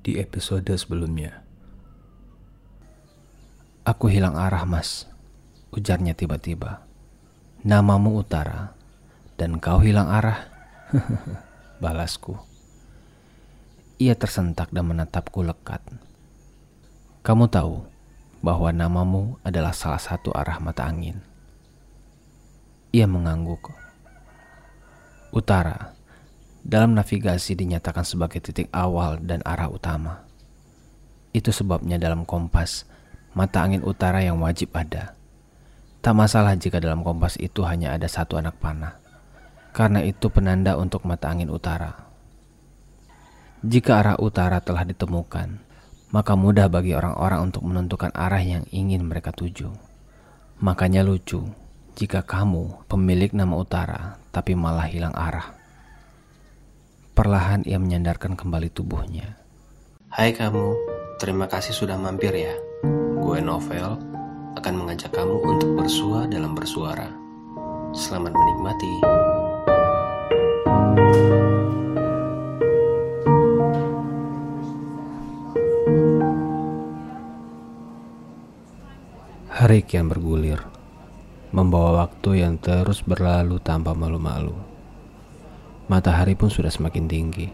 di episode sebelumnya. Aku hilang arah mas, ujarnya tiba-tiba. Namamu Utara, dan kau hilang arah. Balasku. Ia tersentak dan menatapku lekat. Kamu tahu bahwa namamu adalah salah satu arah mata angin. Ia mengangguk. Utara dalam navigasi dinyatakan sebagai titik awal dan arah utama. Itu sebabnya dalam kompas, mata angin utara yang wajib ada. Tak masalah jika dalam kompas itu hanya ada satu anak panah, karena itu penanda untuk mata angin utara. Jika arah utara telah ditemukan, maka mudah bagi orang-orang untuk menentukan arah yang ingin mereka tuju. Makanya lucu jika kamu pemilik nama utara tapi malah hilang arah. Perlahan ia menyandarkan kembali tubuhnya. Hai kamu, terima kasih sudah mampir ya. Gue Novel akan mengajak kamu untuk bersua dalam bersuara. Selamat menikmati. Hari kian bergulir, membawa waktu yang terus berlalu tanpa malu-malu. Matahari pun sudah semakin tinggi.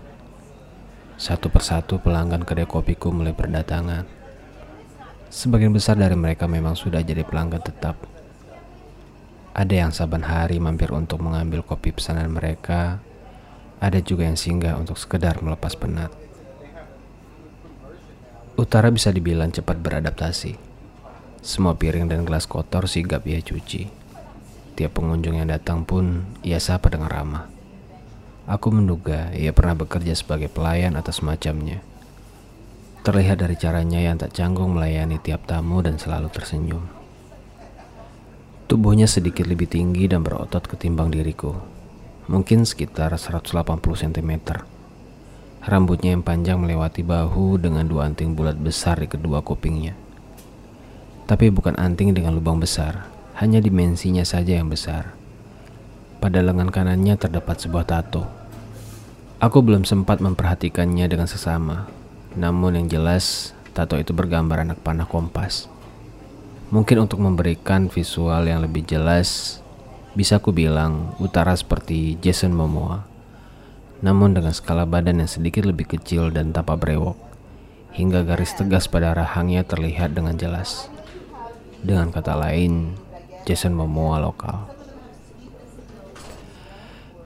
Satu persatu pelanggan kedai kopiku mulai berdatangan. Sebagian besar dari mereka memang sudah jadi pelanggan tetap. Ada yang saban hari mampir untuk mengambil kopi pesanan mereka. Ada juga yang singgah untuk sekedar melepas penat. Utara bisa dibilang cepat beradaptasi. Semua piring dan gelas kotor sigap ia cuci. Tiap pengunjung yang datang pun ia sapa dengan ramah. Aku menduga ia pernah bekerja sebagai pelayan atau semacamnya. Terlihat dari caranya yang tak canggung melayani tiap tamu dan selalu tersenyum. Tubuhnya sedikit lebih tinggi dan berotot ketimbang diriku. Mungkin sekitar 180 cm. Rambutnya yang panjang melewati bahu dengan dua anting bulat besar di kedua kupingnya. Tapi bukan anting dengan lubang besar, hanya dimensinya saja yang besar. Pada lengan kanannya terdapat sebuah tato. Aku belum sempat memperhatikannya dengan sesama. Namun yang jelas, tato itu bergambar anak panah kompas. Mungkin untuk memberikan visual yang lebih jelas, bisa ku bilang utara seperti Jason Momoa. Namun dengan skala badan yang sedikit lebih kecil dan tanpa brewok, hingga garis tegas pada rahangnya terlihat dengan jelas. Dengan kata lain, Jason Momoa lokal.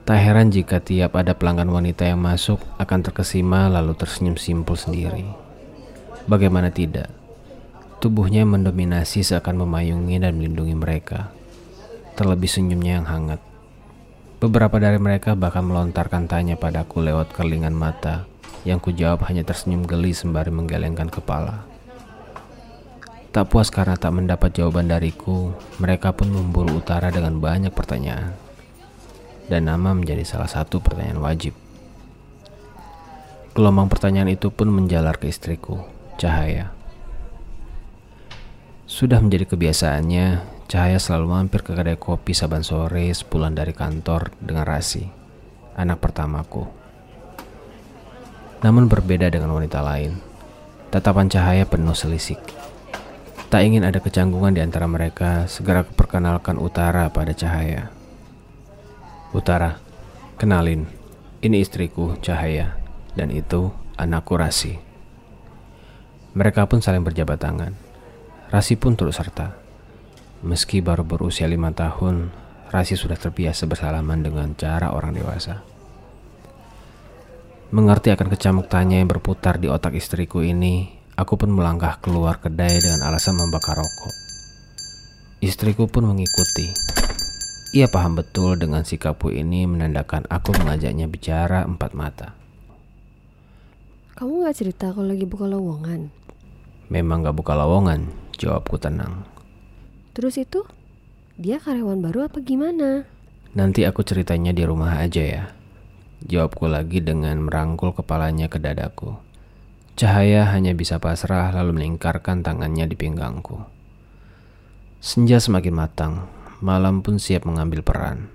Tak heran jika tiap ada pelanggan wanita yang masuk akan terkesima lalu tersenyum simpul sendiri. Bagaimana tidak? Tubuhnya mendominasi seakan memayungi dan melindungi mereka. Terlebih senyumnya yang hangat. Beberapa dari mereka bahkan melontarkan tanya padaku lewat kerlingan mata yang kujawab hanya tersenyum geli sembari menggelengkan kepala. Tak puas karena tak mendapat jawaban dariku, mereka pun memburu utara dengan banyak pertanyaan dan nama menjadi salah satu pertanyaan wajib. Gelombang pertanyaan itu pun menjalar ke istriku, Cahaya. Sudah menjadi kebiasaannya, Cahaya selalu mampir ke kedai kopi saban sore sepulang dari kantor dengan Rasi, anak pertamaku. Namun berbeda dengan wanita lain, tatapan Cahaya penuh selisik. Tak ingin ada kecanggungan di antara mereka, segera perkenalkan Utara pada Cahaya. Utara, kenalin, ini istriku Cahaya, dan itu anakku Rasi. Mereka pun saling berjabat tangan. Rasi pun turut serta. Meski baru berusia lima tahun, Rasi sudah terbiasa bersalaman dengan cara orang dewasa. Mengerti akan kecamuk tanya yang berputar di otak istriku ini, aku pun melangkah keluar kedai dengan alasan membakar rokok. Istriku pun mengikuti, ia paham betul dengan sikapku ini menandakan aku mengajaknya bicara empat mata. Kamu gak cerita kalau lagi buka lowongan? Memang gak buka lowongan, jawabku tenang. Terus itu, dia karyawan baru apa gimana? Nanti aku ceritanya di rumah aja ya. Jawabku lagi dengan merangkul kepalanya ke dadaku. Cahaya hanya bisa pasrah lalu melingkarkan tangannya di pinggangku. Senja semakin matang, malam pun siap mengambil peran.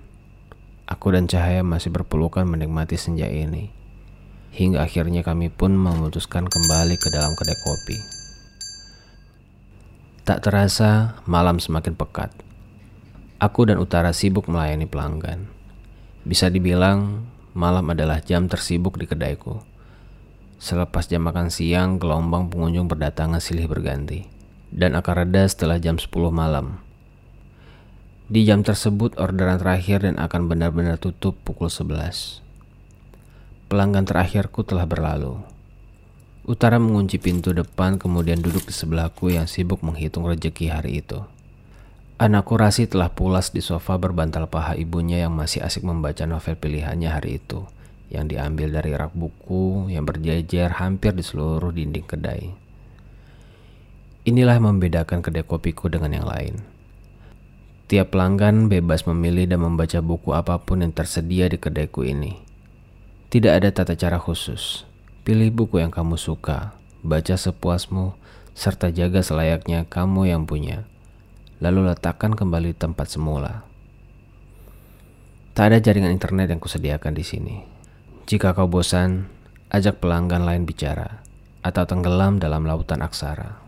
Aku dan Cahaya masih berpelukan menikmati senja ini. Hingga akhirnya kami pun memutuskan kembali ke dalam kedai kopi. Tak terasa, malam semakin pekat. Aku dan Utara sibuk melayani pelanggan. Bisa dibilang, malam adalah jam tersibuk di kedaiku. Selepas jam makan siang, gelombang pengunjung berdatangan silih berganti dan akan reda setelah jam 10 malam. Di jam tersebut orderan terakhir dan akan benar-benar tutup pukul 11. Pelanggan terakhirku telah berlalu. Utara mengunci pintu depan kemudian duduk di sebelahku yang sibuk menghitung rejeki hari itu. Anakku Rasi telah pulas di sofa berbantal paha ibunya yang masih asik membaca novel pilihannya hari itu yang diambil dari rak buku yang berjejer hampir di seluruh dinding kedai. Inilah membedakan kedai kopiku dengan yang lain. Tiap pelanggan bebas memilih dan membaca buku apa pun yang tersedia di kedaiku ini. Tidak ada tata cara khusus. Pilih buku yang kamu suka, baca sepuasmu, serta jaga selayaknya kamu yang punya. Lalu letakkan kembali tempat semula. Tak ada jaringan internet yang kusediakan di sini. Jika kau bosan, ajak pelanggan lain bicara atau tenggelam dalam lautan aksara.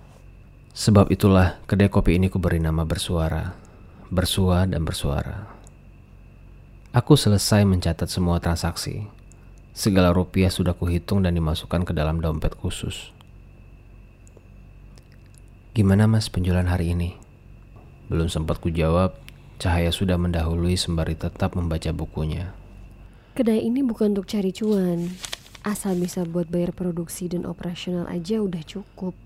Sebab itulah kedai kopi ini kuberi nama bersuara, bersua dan bersuara. Aku selesai mencatat semua transaksi, Segala rupiah sudah kuhitung dan dimasukkan ke dalam dompet khusus. Gimana mas penjualan hari ini? Belum sempat ku jawab, Cahaya sudah mendahului sembari tetap membaca bukunya. Kedai ini bukan untuk cari cuan. Asal bisa buat bayar produksi dan operasional aja udah cukup.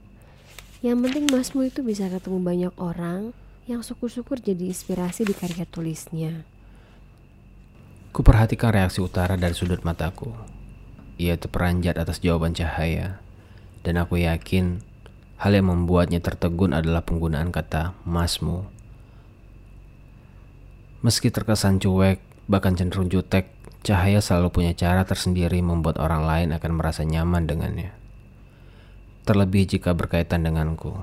Yang penting masmu itu bisa ketemu banyak orang yang syukur-syukur jadi inspirasi di karya tulisnya. Kuperhatikan reaksi utara dari sudut mataku. Ia terperanjat atas jawaban cahaya, dan aku yakin hal yang membuatnya tertegun adalah penggunaan kata masmu. Meski terkesan cuek, bahkan cenderung jutek, cahaya selalu punya cara tersendiri membuat orang lain akan merasa nyaman dengannya. Terlebih jika berkaitan denganku.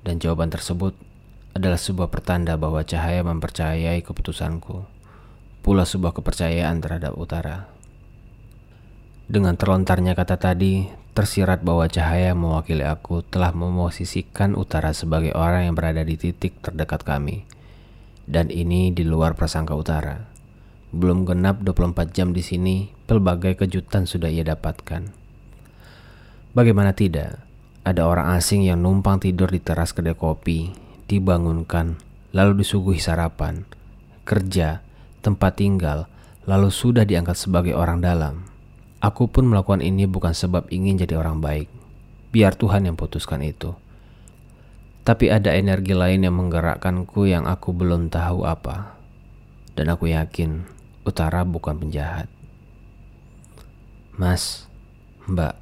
Dan jawaban tersebut adalah sebuah pertanda bahwa cahaya mempercayai keputusanku pula sebuah kepercayaan terhadap utara. Dengan terlontarnya kata tadi, tersirat bahwa cahaya mewakili aku telah memosisikan utara sebagai orang yang berada di titik terdekat kami. Dan ini di luar prasangka utara. Belum genap 24 jam di sini, pelbagai kejutan sudah ia dapatkan. Bagaimana tidak, ada orang asing yang numpang tidur di teras kedai kopi, dibangunkan, lalu disuguhi sarapan, kerja, tempat tinggal, lalu sudah diangkat sebagai orang dalam. Aku pun melakukan ini bukan sebab ingin jadi orang baik. Biar Tuhan yang putuskan itu. Tapi ada energi lain yang menggerakkanku yang aku belum tahu apa. Dan aku yakin Utara bukan penjahat. Mas, Mbak,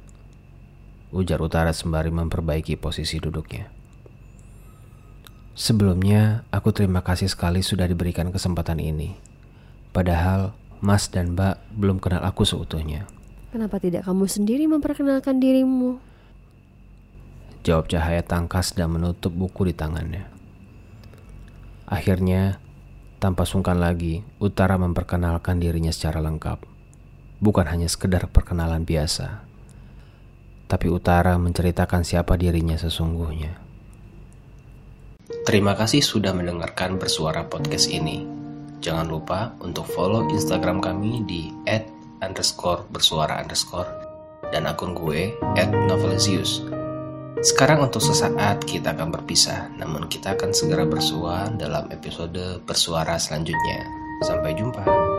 ujar Utara sembari memperbaiki posisi duduknya. Sebelumnya, aku terima kasih sekali sudah diberikan kesempatan ini. Padahal Mas dan Mbak belum kenal aku seutuhnya. Kenapa tidak kamu sendiri memperkenalkan dirimu? Jawab cahaya tangkas dan menutup buku di tangannya. Akhirnya, tanpa sungkan lagi, Utara memperkenalkan dirinya secara lengkap. Bukan hanya sekedar perkenalan biasa, tapi Utara menceritakan siapa dirinya sesungguhnya. Terima kasih sudah mendengarkan bersuara podcast ini. Jangan lupa untuk follow Instagram kami di at underscore bersuara underscore dan akun gue at Novelisius. Sekarang untuk sesaat kita akan berpisah, namun kita akan segera bersua dalam episode bersuara selanjutnya. Sampai jumpa.